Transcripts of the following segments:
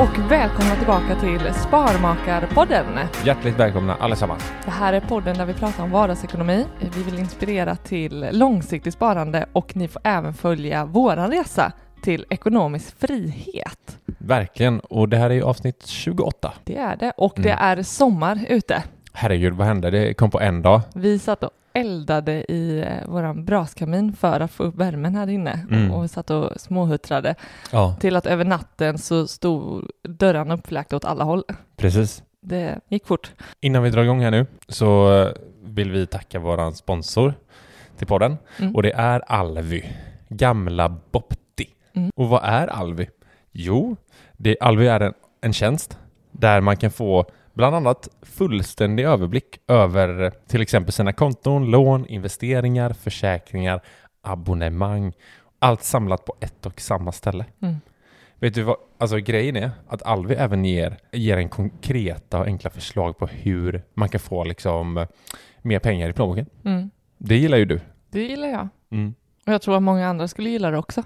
Och välkomna tillbaka till Sparmakarpodden. Hjärtligt välkomna allesammans. Det här är podden där vi pratar om vardagsekonomi. Vi vill inspirera till långsiktigt sparande och ni får även följa våran resa till ekonomisk frihet. Verkligen. Och det här är avsnitt 28. Det är det och det Mm. är sommar ute. Herregud, vad hände? Det kom på en dag. Vi satt och eldade i eh, våran braskamin för att få upp värmen här inne Mm. och vi satt och småhuttrade Ja, till att över natten så stod dörrarna uppfläkta åt alla håll. precis. Det gick fort. Innan vi drar igång här nu så eh, vill vi tacka våran sponsor till podden. Mm. Och det är Alvy. Gamla Bopti. Mm. Och vad är Alvy? Jo, det, Alvy är en, en tjänst där man kan få bland annat fullständig överblick över till exempel sina konton, lån, investeringar, försäkringar, abonnemang. Allt samlat på ett och samma ställe. Mm. Vet du vad, alltså grejen är att Alvi även ger, ger en konkreta och enkla förslag på hur man kan få liksom mer pengar i plånboken. Mm. Det gillar ju du. Det gillar jag. Mm. Och jag tror att många andra skulle gilla det också.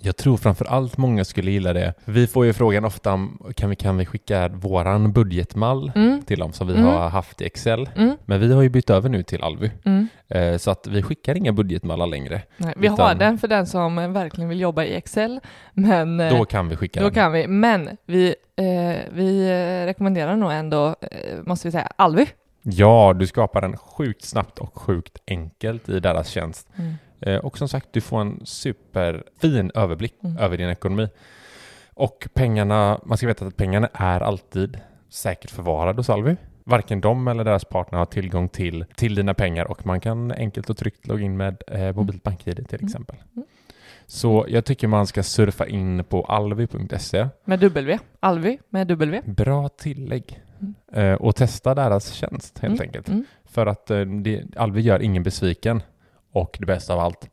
Jag tror framför allt många skulle gilla det. Vi får ju frågan ofta om kan vi, kan vi skicka våran budgetmall Mm. till dem som vi Mm. har haft i Excel. Mm. Men vi har ju bytt över nu till Alvy. Mm. Eh, så att vi skickar inga budgetmallar längre. Nej, vi har Utan- den för den som verkligen vill jobba i Excel, men eh, Då kan vi skicka då den. kan vi. Men vi, eh, vi rekommenderar nog ändå, eh, måste vi säga, Alvi. Ja, du skapar den sjukt snabbt och sjukt enkelt i deras tjänst. Mm. Eh, Och som sagt, du får en superfin överblick Mm. över din ekonomi. Och pengarna, man ska veta att pengarna är alltid säkert förvarade hos Alvi. Varken de eller deras partner har tillgång till, till dina pengar och man kan enkelt och tryggt logga in med eh, mobilt bank-id till Mm. exempel. Mm. Så jag tycker man ska surfa in på alvi.se. Med W. Alvi med W. Bra tillägg. Mm. Eh, och testa deras tjänst helt Mm. enkelt. Mm. För att eh, det, Alvi gör ingen besviken. Och det bästa av allt,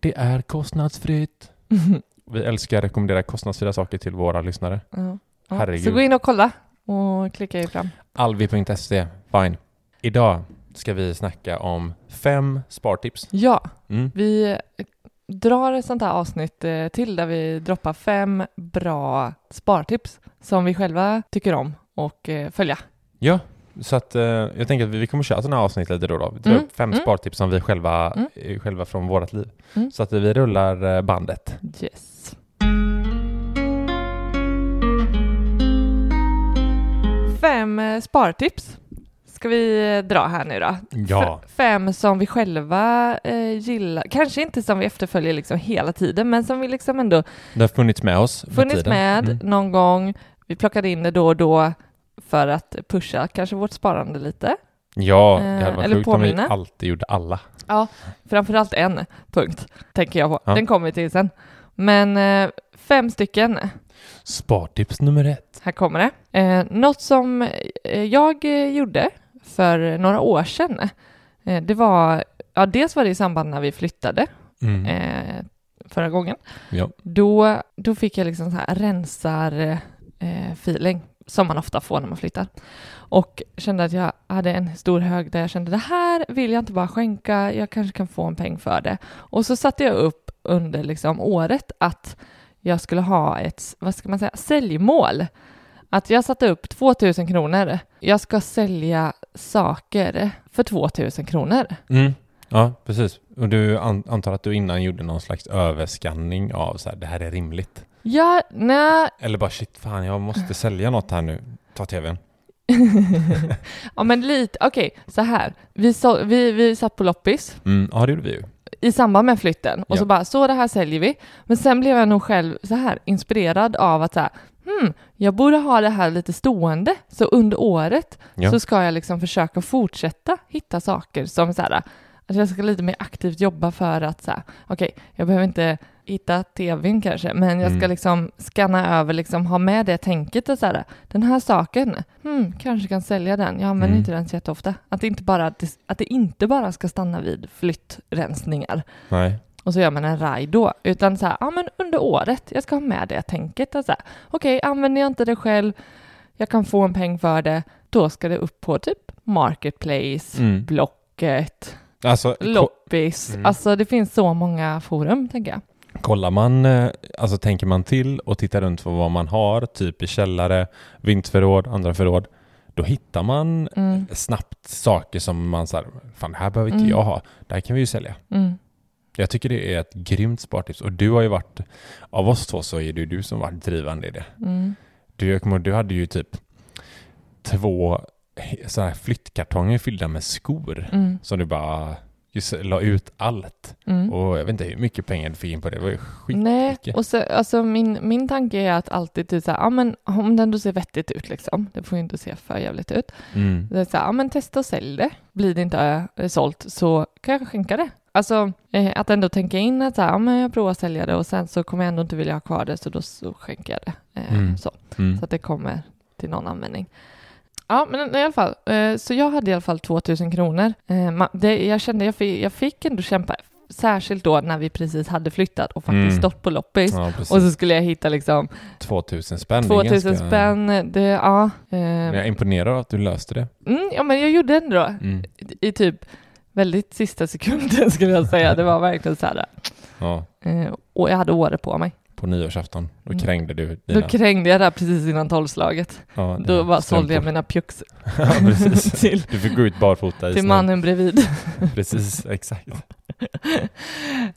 det är kostnadsfritt. Vi älskar att rekommendera kostnadsfria saker till våra lyssnare. ja. Ja. Herregud. Så gå in och kolla och klicka er fram. Alvi.se, fine. Idag ska vi snacka om fem spartips. Ja, Mm. vi drar ett sånt här avsnitt eh, till där vi droppar fem bra spartips som vi själva tycker om och eh, följa. Ja, så att eh, jag tänker att vi, vi kommer köra sådana här avsnitt lite då. då. Vi drar Mm. upp fem Mm. spartips som vi själva, Mm. eh, själva från vårt liv. Mm. Så att vi rullar eh, bandet. Yes. Fem eh, spartips ska vi dra här nu då? Ja. Fem som vi själva eh, gillar, kanske inte som vi efterföljer liksom hela tiden, men som vi liksom ändå Det har funnits med oss med funnits tiden. med Mm. någon gång. Vi plockade in det då och då för att pusha kanske vårt sparande lite. Ja, det Eh, hade varit eller sjukt om vi alltid gjorde alla. Framförallt en punkt, tänker jag på. Ja. Den kommer vi till sen. Men eh, fem stycken, Spartips nummer ett. här kommer det. Eh, något som eh, jag eh, gjorde för några år sedan, eh, det var, ja dels var det i samband när vi flyttade Mm. eh, förra gången. Ja. Då, då fick jag liksom så här rensar eh, feeling som man ofta får när man flyttar. Och kände att jag hade en stor hög där jag kände det här vill jag inte bara skänka, jag kanske kan få en peng för det. Och så satte jag upp under liksom året att jag skulle ha ett, vad ska man säga, säljmål. Att jag satte upp 2000 kronor. Jag ska sälja saker för 2000 kronor. Mm. Ja, precis. Och du antar att du innan gjorde någon slags överskanning av så här, det här är rimligt. Ja, nej, Eller bara shit, fan jag måste sälja något här nu. Ta tvn. ja men lite, okej, så här. Vi, så, vi, vi satt på loppis Mm. Ja, det gjorde vi ju. i samband med flytten och Ja. så bara, så det här säljer vi. Men sen blev jag nog själv så här inspirerad av att så här, hmm, jag borde ha det här lite stående. Så under året Ja. så ska jag liksom försöka fortsätta hitta saker som så här, att jag ska lite mer aktivt jobba för att så här, okej, jag behöver inte hitta tvn kanske, men jag ska Mm. liksom scanna över, liksom ha med det tänket och så här, den här saken, hmm, kanske kan sälja den, jag använder Mm. inte den så jätteofta. Att det, inte bara, att det, att det inte bara ska stanna vid flyttrensningar Nej. och så gör man en raj då, utan så här, ja men under året, jag ska ha med det tänket. och så här, Okej, använder jag inte det själv, jag kan få en peng för det, då ska det upp på typ Marketplace, Mm. Blocket, Alltså, Loppis. Mm. Alltså det finns så många forum, tänker jag. Kollar man, eh, alltså tänker man till och tittar runt på vad man har, typ i källare, vindsförråd, andra förråd, då hittar man Mm. snabbt saker som man säger, fan det här behöver inte Mm. jag ha, det här kan vi ju sälja. Mm. Jag tycker det är ett grymt spartips och du har ju varit, av oss två så är det du som varit drivande i det. Mm. Du, jag kommer ihåg, du hade ju typ två så här flyttkartonger fyllda med skor Mm. som du bara just la ut allt. Mm. Och jag vet inte hur mycket pengar du fick in på det, det var ju Nej, skitmycket. och så, alltså min, min tanke är att alltid typ så här, ja men om det ändå ser vettigt ut liksom, det får ju inte se för jävligt ut. Mm. Det är så här, ja men testa och sälj det. Blir det inte eh, sålt så kan jag skänka det. Alltså eh, att ändå tänka in att så här, ja men jag provar att sälja det och sen så kommer jag ändå inte vilja ha kvar det så då så skänker jag det. Eh, Mm. Så, Mm. så att det kommer till någon användning. Ja, men i alla fall. Eh, så jag hade i alla fall 2000 kronor. Eh, det, jag kände jag fick, jag fick ändå kämpa, särskilt då när vi precis hade flyttat och faktiskt Mm. stått på loppis. Ja. Och så skulle jag hitta liksom 2000 spänn. det är 2000 ganska- spänn. Det, ja, eh, Men jag är imponerad av att du löste det. mm, ja, men jag gjorde ändå Mm. i typ väldigt sista sekunden skulle jag säga. Det var verkligen så här. Ja, och jag hade året på mig. På nyårsafton. Då Mm. krängde du Då dina... krängde jag där precis innan tolvslaget. ja, Då bara sålde jag mina pjucks ja, precis. till, Du fick gå ut barfota i till snön. mannen bredvid. Precis, exakt.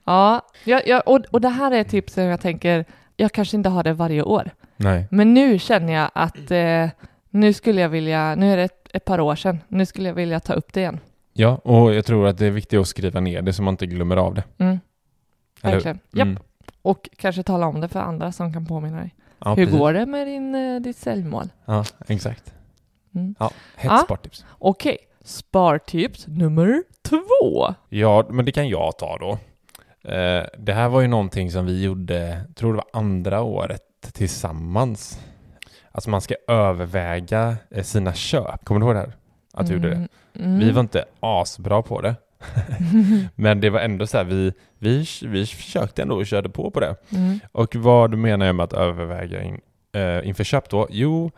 ja, jag, jag, och, och det här är ett tips som jag tänker, jag kanske inte har det varje år. Nej. Men nu känner jag att eh, nu skulle jag vilja, nu är det ett, ett par år sedan, nu skulle jag vilja ta upp det igen. Ja, och jag tror att det är viktigt att skriva ner det så man inte glömmer av det. Mm, verkligen. Japp. Mm. Och kanske tala om det för andra som kan påminna dig. Ja, Hur precis. går det med din, eh, ditt säljmål? Ja, exakt. Mm. Ja, hett Ja. spartips. Okej, spartips nummer två. Ja, men det kan jag ta då. Eh, det här var ju någonting som vi gjorde, tror det var andra året tillsammans. Alltså man ska överväga eh, sina köp. Kommer du ihåg det här? Att du gjorde det? Mm, mm. Vi var inte asbra på det. Men det var ändå så här, vi, vi, vi försökte ändå och körde på på det. Mm. Och vad menar jag med att överväga in, eh, inför köp då? Jo,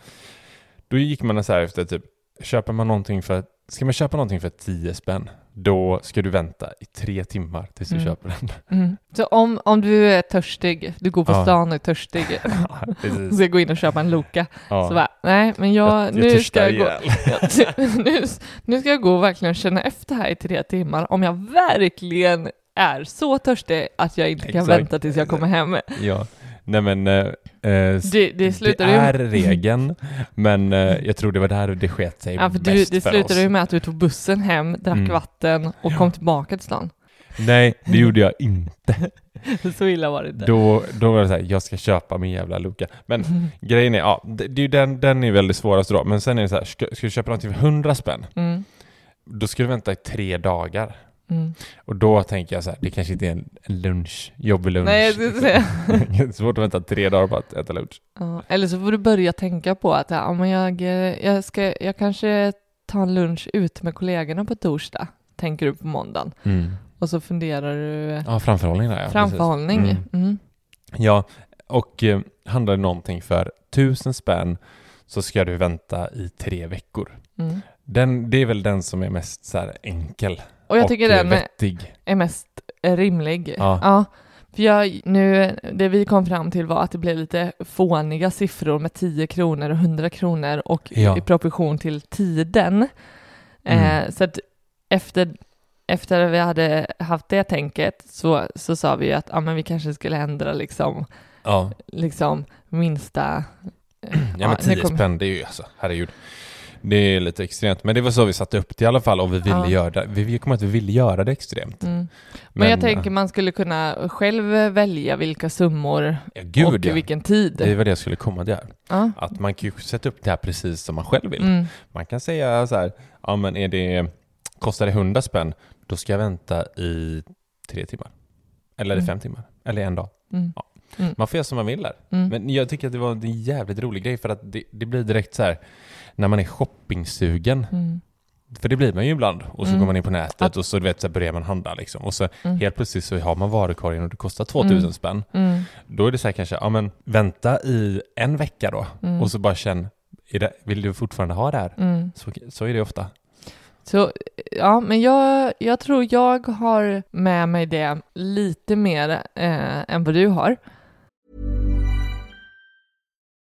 då gick man så här efter typ, köper man någonting för, ska man köpa någonting för 10 spänn, då ska du vänta i tre timmar tills du Mm. köper den. Mm. Så om, om du är törstig, du går på Ja. stan och är törstig, precis. ska gå in och köpa en Loka. Ja. Så bara, nej men jag, jag, jag nu, ska jag gå, nu, nu ska jag gå och verkligen känna efter här i tre timmar om jag verkligen är så törstig att jag inte kan Exakt. vänta tills jag kommer hem. Ja. Nej men, eh, eh, Det, det slutade det ju... är regeln, men eh, jag tror det var där det sket sig Ja, för du, det för slutade oss. ju med att du tog bussen hem, drack Mm. vatten och kom tillbaka till stan. Nej, det gjorde jag inte. Så illa var det inte. Då, då var det så här, jag ska köpa min jävla Luka. Men grejen är, ja, det, det ju den, den är väldigt svårast då. Men sen är det så här, ska, ska du köpa någonting för 100 spänn, Mm. då ska du vänta i tre dagar. Mm. Och då tänker jag så här, det kanske inte är en lunch, jobbig lunch. Nej, jag skulle säga. det är svårt att vänta tre dagar på att äta lunch. Ja, eller så får du börja tänka på att ja, men jag, eh, jag, ska, jag kanske tar en lunch ute med kollegorna på torsdag, tänker du på måndagen. Och så funderar du eh, Ja, framförhållning där ja. framförhållning. Mm. Mm. Ja, och eh, handlar det någonting för tusen spänn så ska du vänta i tre veckor. Mm. Den, det är väl den som är mest så enkel Och jag tycker eh, den är, vettig. är mest eh, rimlig. Ja. För jag, nu, det vi kom fram till var att det blev lite fåniga siffror med 10 kronor och 100 kronor och Ja. i proportion till tiden. Mm. Eh, så att efter, efter vi hade haft det tänket så, så sa vi att ja, men vi kanske skulle ändra liksom, Ja, liksom minsta... eh, ja men nu 10 kommer- spänn, det är ju alltså, herregud. Det är lite extremt, men det var så vi satte upp det i alla fall och vi ville Ja. göra det. Vi, kom att vi ville göra det extremt. Mm. Men, jag eh, tänker man skulle kunna själv välja vilka summor ja, gud och ja. vilken tid. Det var det jag skulle komma till här. Ja. Att man kan ju sätta upp det här precis som man själv vill. Mm. Man kan säga så här, ja men är det, kostar det 100 spänn, då ska jag vänta i tre timmar. Eller Mm. fem timmar. Eller en dag. Mm. Ja. Mm. Man får göra som man vill där. Mm. Men jag tycker att det var en jävligt rolig grej för att det, det blir direkt så här, när man är shoppingsugen, Mm. för det blir man ju ibland, och så Mm. går man in på nätet och så, du vet, så börjar man handla liksom. Och så Mm. helt plötsligt så har man varukorgen och det kostar 2000 Mm. spänn. Mm. Då är det så här kanske, ja men vänta i en vecka då. Och så bara känn, det, vill du fortfarande ha det här? Så, så är det ofta. Så ja, men jag, jag tror jag har med mig det lite mer eh, än vad du har.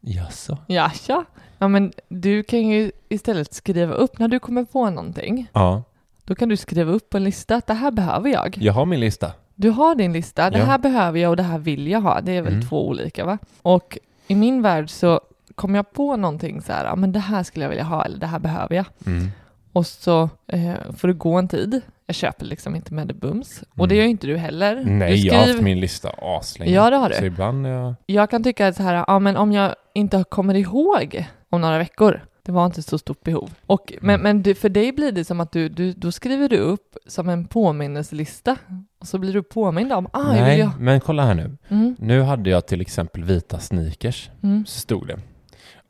Jaså? Jaså? Ja, men du kan ju istället skriva upp när du kommer på någonting. Ja, Då kan du skriva upp på en lista att det här behöver jag. jag har min lista. Du har din lista, det Ja. här behöver jag och det här vill jag ha. Det är väl Mm. två olika va? Och i min värld så kommer jag på någonting så här, ja men det här skulle jag vilja ha eller det här behöver jag. Mm. Och så eh, får det gå en tid. Jag köper liksom inte med det bums. Och det Mm. gör ju inte du heller. Nej, du jag har haft min lista aslänge. Ja, det har du. Så ibland, ja. Jag kan tycka att så här, ja men om jag inte kommer ihåg om några veckor, det var inte så stort behov. Och, men Mm. men du, för dig blir det som att du, du, då skriver du upp som en påminnelselista och så blir du påmind om, ah, jag Nej, ju... men kolla här nu. Mm, Nu hade jag till exempel vita sneakers, mm, stod det.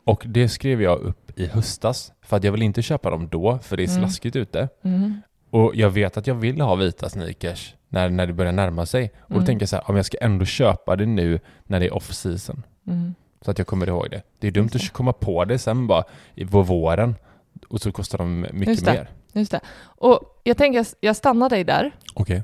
Och det skrev jag upp i höstas, för att jag vill inte köpa dem då, för det är Mm. slaskigt ute. mm, Och jag vet att jag vill ha vita sneakers när, när det börjar närma sig. Och då Mm. tänker jag så här, om jag ska ändå köpa det nu när det är off-season. mm. Så att jag kommer ihåg det. Det är dumt att komma på det sen bara på våren. Och så kostar de mycket Just det. mer. Just det. Och jag tänker, jag stannar dig där, Okej.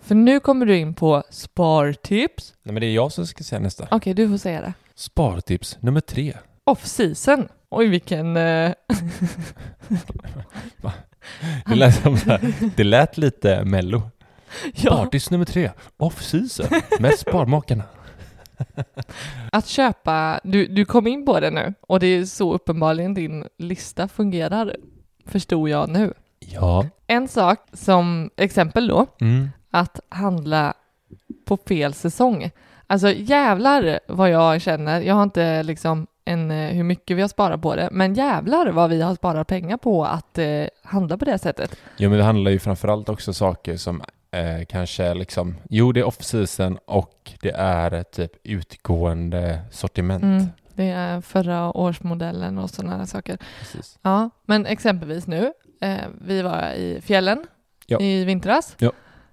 för nu kommer du in på spartips. Nej men det är jag som ska säga nästa. Okej, du får säga det. Spartips nummer tre. Off-season. Oj, vilken... Eh... Det lät, som så här, det lät lite mello. ja. Spartips nummer tre. Off-season med Sparmakarna. Att köpa, du, du kom in på det nu och det är så uppenbarligen din lista fungerar, förstod jag nu. Ja. En sak som exempel då, Mm. att handla på fel säsong. Alltså jävlar vad jag känner, jag har inte liksom en, eh, hur mycket vi har sparat på det, men jävlar vad vi har sparat pengar på att eh, handla på det sättet. Jo, men det handlar ju framförallt också saker som eh, kanske liksom, jo det är off-season och det är typ utgående sortiment. Mm, det är förra årsmodellen och sådana saker. Precis. Ja, men exempelvis nu, eh, vi var i fjällen Ja. i vintras. Ja.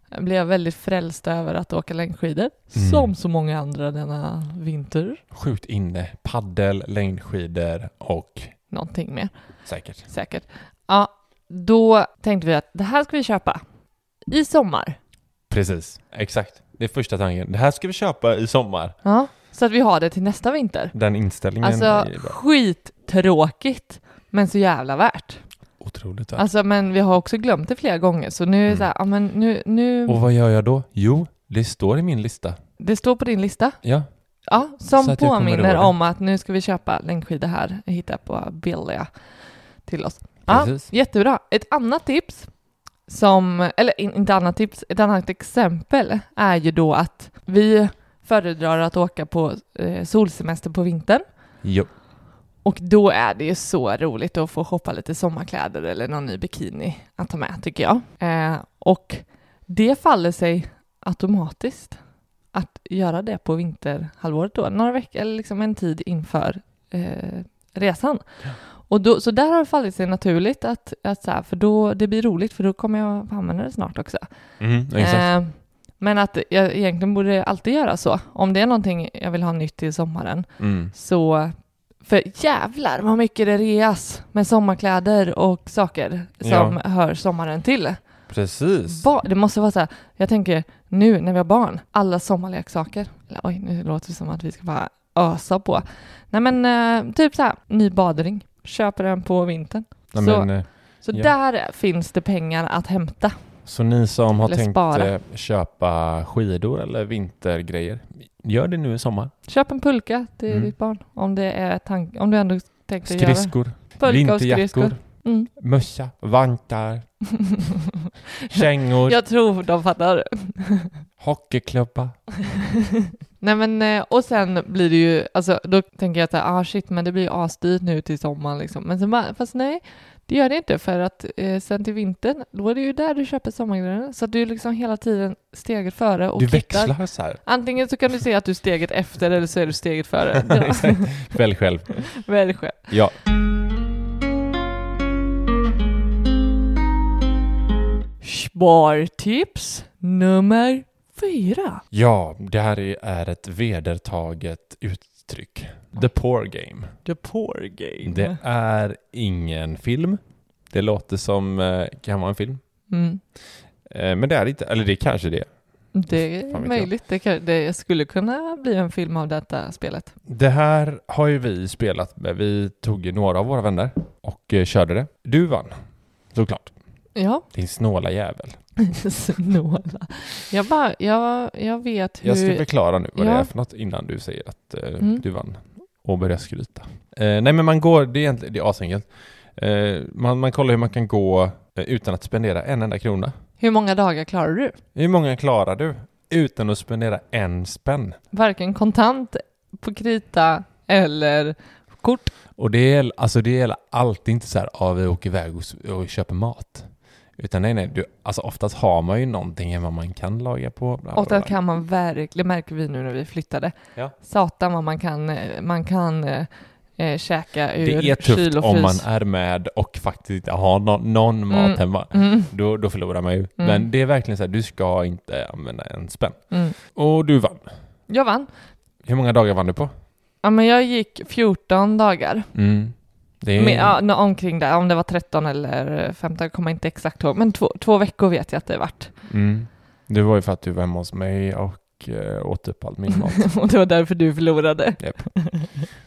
Jag blev väldigt frälst över att åka längdskidor, Mm. som så många andra denna vinter. Sjukt inne, paddel, längdskidor och Någonting mer, säkert. säkert. Ja, då tänkte vi att det här ska vi köpa i sommar. Precis, exakt. Det är första tanken. Det här ska vi köpa i sommar. Ja, så att vi har det till nästa vinter. Den inställningen Alltså skittråkigt, men så jävla värt. Otroligt. värt. Alltså, men vi har också glömt det flera gånger, så nu är det Mm. så här, ja men nu, nu, Och vad gör jag då? Jo, det står i min lista. det står på din lista. Ja, Ja, Så som att jag kommer påminner ihåg det. om att nu ska vi köpa längdskidor här, hitta på billiga till oss. Ja, precis. jättebra. Ett annat tips som, eller in, inte annat tips, ett annat exempel är ju då att vi föredrar att åka på eh, solsemester på vintern. Jo. Och då är det ju så roligt att få shoppa lite sommarkläder eller någon ny bikini att ta med, tycker jag. Eh, och det faller sig automatiskt att göra det på vinterhalvåret då, några veckor eller liksom en tid inför eh, resan. Och då, så där har det fallit sig naturligt att, att så här, för då, det blir roligt för då kommer jag använda det snart också. Mm. Eh, men att jag egentligen borde alltid göra så. Om det är någonting jag vill ha nytt till sommaren Mm. så för jävlar vad mycket det reas med sommarkläder och saker som hör sommaren till. Precis. Ba- det måste vara så här, jag tänker nu när vi har barn, alla sommarleksaker. Eller, oj, nu låter det som att vi ska bara ösa på. Nej men eh, typ så här, ny badring. Köper den på vintern. Nej, så- men, eh, Så Ja. där finns det pengar att hämta. Så ni som har Eller tänkt spara. eh, köpa skidor eller vintergrejer, gör det nu i sommar. Köp en pulka till Mm. ditt barn om det är tank- om du ändå tänkte göra det. Skridskor, Pulka och vinterjackor, skridskor. Mm. mössa, vantar, kängor, Jag tror de fattar. hockeyklubba. Nej men, eh, och sen blir det ju, alltså då tänker jag att ah shit, men det blir ju asdyrt nu till sommaren liksom. Men sen bara, fast nej, det gör det inte för att eh, sen till vintern, då är det ju där du köper sommargrejerna. Så att du är liksom hela tiden steget före och Du hittar. växlar så här. Antingen så kan du se att du är steget efter eller så är du steget före. Exakt. Välj själv. Välj själv. Ja. Spartips nummer fyra. ja, det här är- ett vedertaget uttryck. The poor game. The poor game. Det är ingen film. Det låter som eh, kan vara en film. Mm. Eh, Men det är inte, eller det kanske det är. Det är möjligt. Det, kan, det skulle kunna bli en film av detta spelet. Det här har ju vi spelat med. Vi tog några av våra vänner och eh, körde det. Du vann, såklart. Ja, Din snåla jävel. snåla. Jag bara, jag, jag vet hur... Jag ska förklara nu vad det Ja. är för något innan du säger att eh, Mm. du vann och börjar skryta. Eh, nej men man går, det är egentligen, det är asenkelt. Eh, man, man kollar hur man kan gå eh, utan att spendera en enda krona. Hur många dagar klarar du? Hur många klarar du utan att spendera en spänn? Varken kontant, på krita eller kort. Och det är, alltså det är alltid inte så här, ja vi åker iväg och, och köper mat. Utan nej, nej, du, alltså oftast har man ju någonting hemma man kan laga på. Bla, bla, Och det kan man verkligen, det märker vi nu när vi flyttade. Ja. Satan vad man kan, man kan eh, eh, käka ur Det är tufft om man är med och faktiskt inte har nå- någon mat Mm. hemma. Mm, Då, då förlorar man ju. Mm. Men det är verkligen så här, du ska inte använda en spänn. mm. Och du vann. Jag vann. Hur många dagar vann du på? Ja, men jag gick 14 dagar. Det är... Med, ja, omkring där, om det var 13 eller 15, jag kommer inte exakt ihåg. Men två, två veckor vet jag att det vart. mm. Det var ju för att du var hemma hos mig och äh, åt upp all min mat. och det var därför du förlorade. Japp.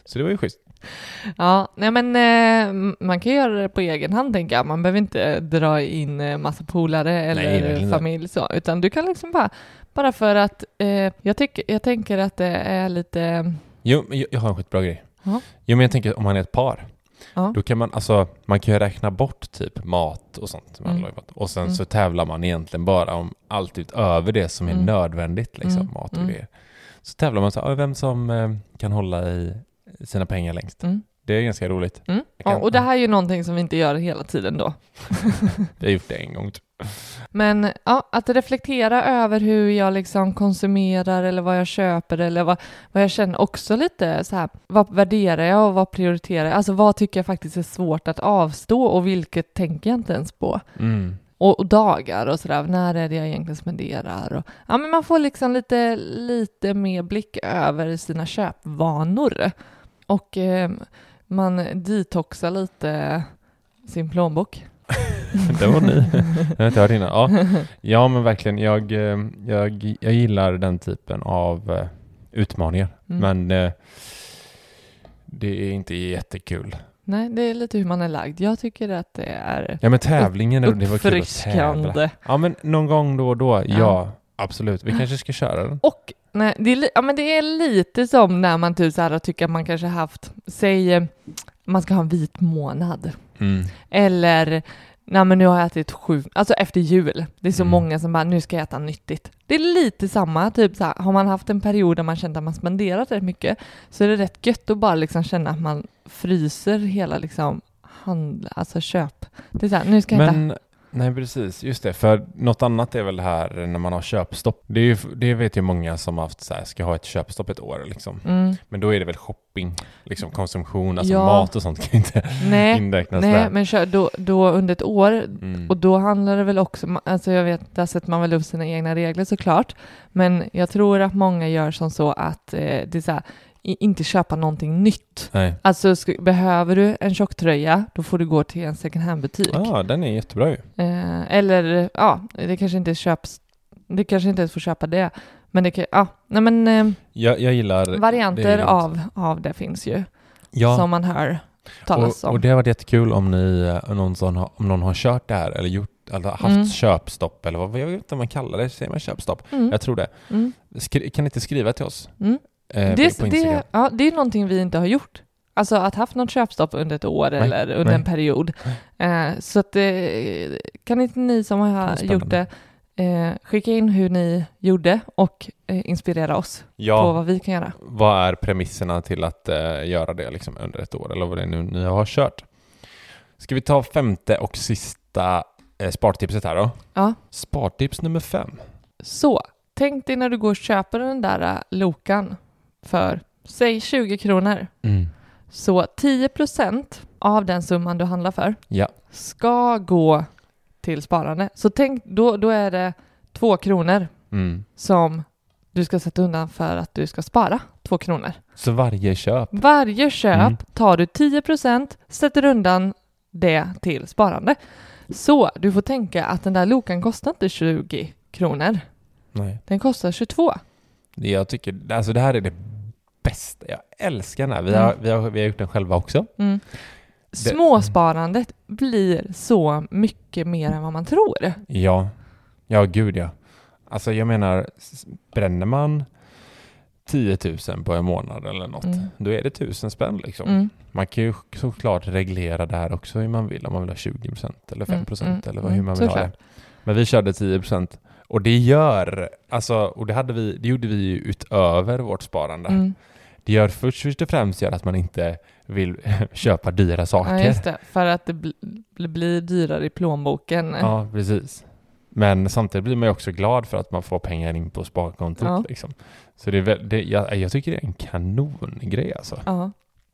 Så det var ju schysst. Ja, nej men eh, man kan göra det på egen hand tänker jag. Man behöver inte dra in eh, massa polare eller Nej, familj så, utan du kan liksom bara, bara för att eh, jag, tycker, jag tänker att det är lite, Jo, jag, jag har en skitbra grej. Ja. Jo, men jag tänker om man är ett par. Ja. Då kan man, alltså, man kan ju räkna bort typ mat och sånt. Mm. Och sen Mm. så tävlar man egentligen bara om allt utöver det som är Mm. nödvändigt, liksom, Mm. mat och Mm. grejer. Så tävlar man så, vem som eh, kan hålla i sina pengar längst. Mm. Det är ganska roligt. Mm. Kan- Ja, och det här är ju någonting som vi inte gör hela tiden då. Vi har gjort det en gång. Typ. Men ja, att reflektera över hur jag liksom konsumerar eller vad jag köper eller vad, vad jag känner också lite så här, vad värderar jag och vad prioriterar jag? Alltså vad tycker jag faktiskt är svårt att avstå och vilket tänker jag inte ens på? Mm. Och, och dagar och sådär, när är det jag egentligen spenderar? Och, ja, men man får liksom lite, lite mer blick över sina köpvanor. Och eh, man detoxar lite sin plånbok. Det var ni. Jag har inte hört innan. Ja. ja, men verkligen. Jag, eh, jag, jag gillar den typen av eh, utmaningar. Mm. Men eh, det är inte jättekul. Nej, det är lite hur man är lagd. Jag tycker att det är Ja, men tävlingen, det var kul att tävla. Ja, men någon gång då och då. Ja, Ja. absolut. Vi kanske ska köra den. Och nej, det, är, ja, men det är lite som när man typ så här tycker att man kanske haft, säg man ska ha en vit månad. Mm. Eller, nej men nu har jag ätit sju, alltså efter jul. Det är så Mm. många som bara, nu ska jag äta nyttigt. Det är lite samma, typ så här, har man haft en period där man känt att man spenderat rätt mycket, så är det rätt gött att bara liksom känna att man fryser hela liksom handla, alltså köp. Det är så här, nu ska jag äta. Nej precis, just det. För något annat är väl det här när man har köpstopp. Det, är ju, det vet ju många som har haft så här, ska ha ett köpstopp ett år liksom. Mm. Men då är det väl shopping, liksom konsumtion, alltså Ja. mat och sånt kan inte Nej, inräknas nej där. men kör, då, då under ett år, Mm. och då handlar det väl också, alltså jag vet, där sätter man väl upp sina egna regler såklart, men jag tror att många gör som så att eh, det är så här, inte köpa någonting nytt. Nej. Alltså behöver du en tjocktröja, då får du gå till en second hand-butik. Ja, den är jättebra ju. Eh, eller ja, det kanske inte köps, det kanske inte ens får köpa det, men det kan, ja, nej men eh, Jag, jag gillar... det varianter grymt. av, av det finns ju, ja. som man hör talas och, om. och det har varit jättekul om, ni, eh, någon, har, om någon har kört det här eller gjort, eller haft Mm. köpstopp eller vad, jag vet inte vad man kallar det, säger man köpstopp? Mm. Jag tror det. Mm. Kan ni inte skriva till oss? Eh, det, på, på Instagram? det, ja, det är någonting vi inte har gjort. Alltså att haft något köpstopp under ett år Nej, eller under nej. en period. Eh, så att eh, kan inte ni som har spännande. gjort det eh, skicka in hur ni gjorde och eh, inspirera oss på Ja, vad vi kan göra. vad är premisserna till att eh, göra det liksom under ett år eller vad det är nu ni har kört? Ska vi ta femte och sista eh, spartipset här då? Ja. Spartips nummer fem. Så, tänk dig när du går och köper den där eh, Lokan för, säg 20 kronor. Så 10% av den summan du handlar för Ja. ska gå till sparande. Så tänk, då, då är det två kronor Mm. som du ska sätta undan för att du ska spara två kronor. Så varje köp. Varje köp Mm. tar du 10% sätter undan det till sparande. Så du får tänka att den där lokan kostar inte 20 kronor. Nej. Den kostar 22. Jag tycker, alltså det här är det bästa. Jag älskar den här. Vi, Mm. har, vi, har, vi har gjort den själva också. Mm. Småsparandet blir så mycket mer än vad man tror. Ja. Ja, gud ja. Alltså jag menar, bränner man 10 000 på en månad eller något, Mm. då är det tusen spänn liksom. Mm. Man kan ju såklart reglera det här också hur man vill, om man vill ha 20% eller 5% Mm, mm, eller vad, hur mm, man vill ha såklart. det. Men vi körde 10% och det gör, alltså, och det, hade vi, det gjorde vi utöver vårt sparande. Mm. Det gör först, och främst gör att man inte vill köpa dyra saker. Ja, just det. För att det bl- bl- blir dyrare i plånboken. Ja, precis. Men samtidigt blir man ju också glad för att man får pengar in på sparkontot. Ja. Liksom. Så det är det, jag, jag tycker det är en kanongrej alltså. Ja.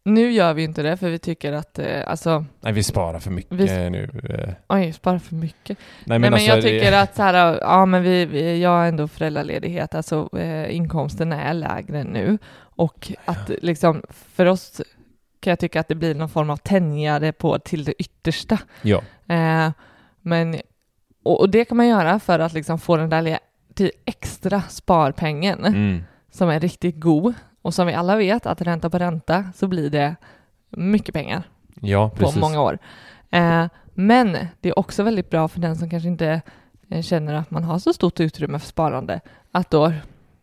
Nu gör vi inte det för vi tycker att, eh, alltså, Nej, vi sparar för mycket Vi- nu. eh. oj, spara för mycket. Nej, Nej men, alltså, jag det- tycker att så här, ja men vi, vi, jag har ändå föräldraledighet, alltså eh, inkomsten är lägre nu och att liksom för oss kan jag tycka att det blir någon form av tänjare på till det yttersta. Ja, Eh, men, och, och det kan man göra för att liksom få den där extra sparpengen mm. som är riktigt god och som vi alla vet att ränta på ränta så blir det mycket pengar ja på precis. många år. Eh, men det är också väldigt bra för den som kanske inte eh, känner att man har så stort utrymme för sparande att då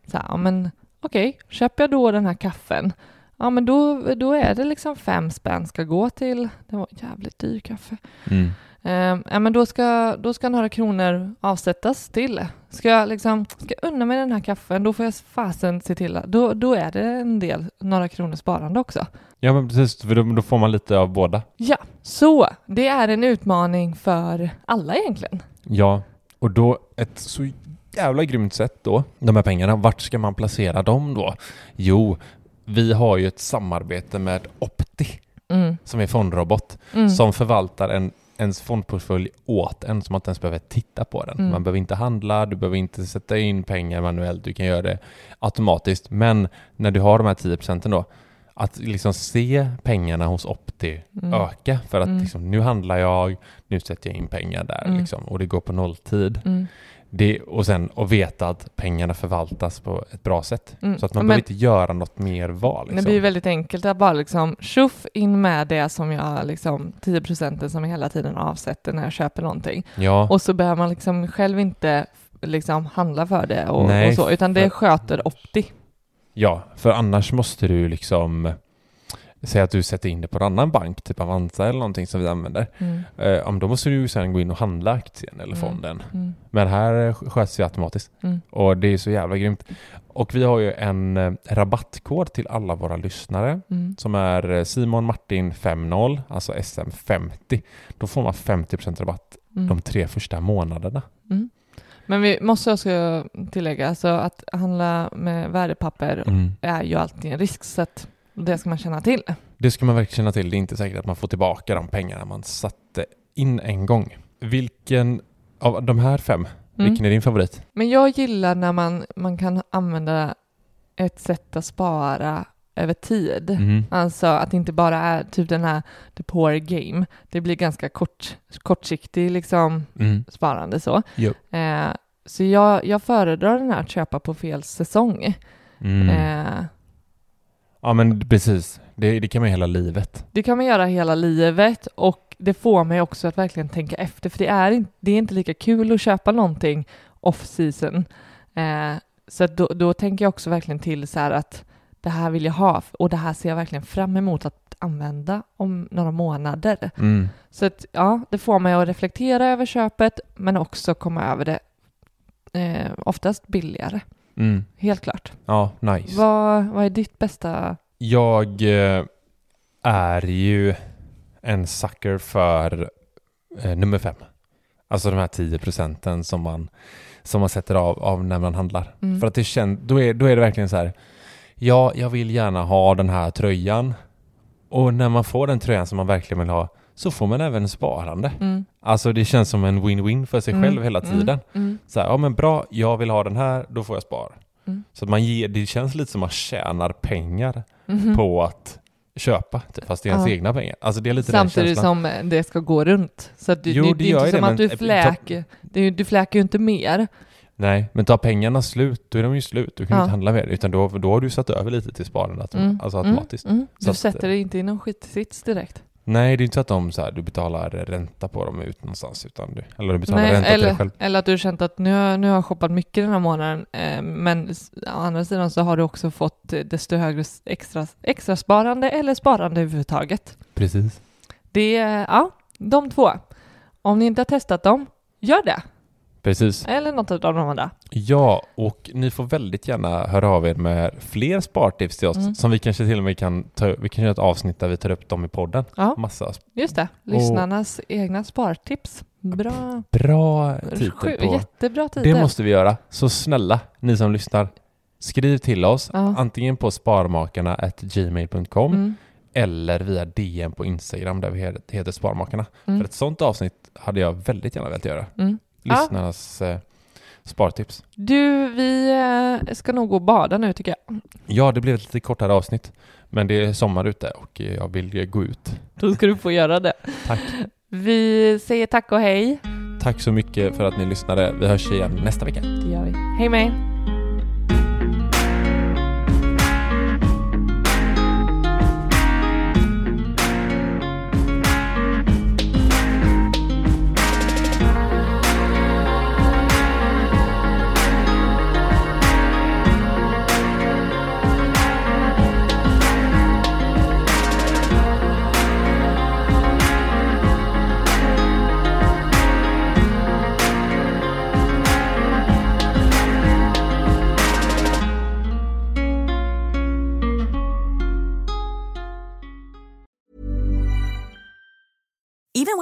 så här, men okej, köper jag då den här kaffen, ja men då, då är det liksom fem spänn ska gå till, det var jävligt dyr kaffe. Mm. Eh, ja, men då ska, då ska några kronor avsättas till. Ska jag liksom, ska jag unna mig den här kaffen, då får jag fasen se till att, då, då är det en del, några kronor sparande också. Ja, men precis, för då, då får man lite av båda. Ja, så det är en utmaning för alla egentligen. Ja, och då ett så jävla grymt sätt då, de här pengarna, vart ska man placera dem då? Jo, vi har ju ett samarbete med Opti, Mm. som är fondrobot, Mm. som förvaltar en ens fondportfölj åt en som man inte ens behöver titta på den. Mm. Man behöver inte handla, du behöver inte sätta in pengar manuellt, du kan göra det automatiskt. Men när du har de här 10 procenten då, att liksom se pengarna hos Opti Mm. öka för att Mm. liksom, nu handlar jag, nu sätter jag in pengar där Mm. liksom, och det går på nolltid. Det, och sen att veta att pengarna förvaltas på ett bra sätt. Mm. Så att man Men- behöver inte göra något mer val. Det Liksom. blir väldigt enkelt att bara liksom tjoff in med det som jag liksom 10 procenten som jag hela tiden avsätter när jag köper någonting. Ja, Och så behöver man liksom själv inte liksom handla för det och, Nej, och så, utan det för- sköter Opti. ja, för annars måste du liksom säga att du sätter in det på en annan bank, typ Avanza eller någonting som vi använder. Mm. Eh, då måste du ju sen gå in och handla aktien eller Mm. fonden. Mm. Men här eh, sköts det automatiskt. Mm. Och det är så jävla grymt. Och vi har ju en eh, rabattkod till alla våra lyssnare Mm. som är Simon Martin 50, alltså SM50. Då får man 50% rabatt Mm. de tre första månaderna. Mm. Men vi måste också tillägga, alltså att handla med värdepapper Mm. är ju alltid en risk, så att det ska man känna till. Det ska man verkligen känna till. Det är inte säkert att man får tillbaka de pengarna man satte in en gång. Vilken av de här fem, Mm. vilken är din favorit? Men jag gillar när man, man kan använda ett sätt att spara över tid. Mm. Alltså att det inte bara är typ den här the poor game. Det blir ganska kort, kortsiktig liksom Mm. sparande så. Eh, så jag, jag föredrar den här att köpa på fel säsong. Mm. Eh, Ja men precis, det, det kan man ju hela livet. det kan man göra hela livet och det får mig också att verkligen tänka efter för det är, det är inte lika kul att köpa någonting off season. Eh, så då, då tänker jag också verkligen till så här att det här vill jag ha och det här ser jag verkligen fram emot att använda om några månader. Mm. Så att, ja, det får mig att reflektera över köpet men också komma över det eh, oftast billigare. Mm. Helt klart. Ja, nice. Vad, vad är ditt bästa? Jag eh, är ju en sucker för eh, nummer fem. Alltså de här 10 procenten som man, som man sätter av, av när man handlar. Mm. För att det känns, då är, då är det verkligen så här, ja, jag vill gärna ha den här tröjan. Och när man får den tröjan som man verkligen vill ha så får man även sparande. Mm. Alltså det känns som en win-win för sig Mm. själv hela tiden. Mm. Mm. Så här, ja men bra, jag vill ha den här, då får jag spara. Mm. Så man ger, det känns lite som man tjänar pengar Mhm. på att köpa, typ, fast det är ens Ja. egna pengar. Alltså det är lite Samtidigt som det ska gå runt. Så att du, Jo, det, det är inte som det, att du ta- fläker. Ju- du fläker ju inte mer. Nej, men tar pengarna slut, då är de ju slut. Du kan ju Ja. inte handla mer, utan då, då har du satt över lite till sparande, autom- Mm. alltså automatiskt. Mm. Mm. Du att- sätter dig inte i någon skitsits direkt. Nej, det är inte så att de, så här, du betalar ränta på dem ut någonstans, utan du, eller du betalar Nej, ränta till dig eller, själv. eller att du har känt att nu, har- nu har jag shoppat mycket den här månaden, eh, men å andra sidan så har du också fått desto högre extra, extra sparande eller sparande överhuvudtaget. Precis. Det ja, de två. Om ni inte har testat dem, gör det. Precis. Eller något av de andra. Ja, och ni får väldigt gärna höra av er med fler spartips till oss, Mm. som vi kanske till och med kan ta, vi kan göra ett avsnitt där vi tar upp dem i podden. Ja, Massa just det. Lyssnarnas egna spartips. Bra. bra titel på... Jättebra titel. Det måste vi göra. Så snälla, ni som lyssnar, skriv till oss Ja. antingen på sparmakarna.gmail.com Mm. eller via DM på Instagram där vi he- heter Sparmakarna. Mm. För ett sånt avsnitt hade jag väldigt gärna velat göra. Mm. Ja. Lyssnarnas eh, spartips. Du, vi eh, ska nog gå och bada nu tycker jag. Ja, det blev ett lite kortare avsnitt. Men det är sommar ute och jag vill gå ut. Då ska du få göra det. Tack. Vi säger tack och hej. Tack så mycket för att ni lyssnade. Vi hörs igen nästa vecka. Det gör vi. Hej med er.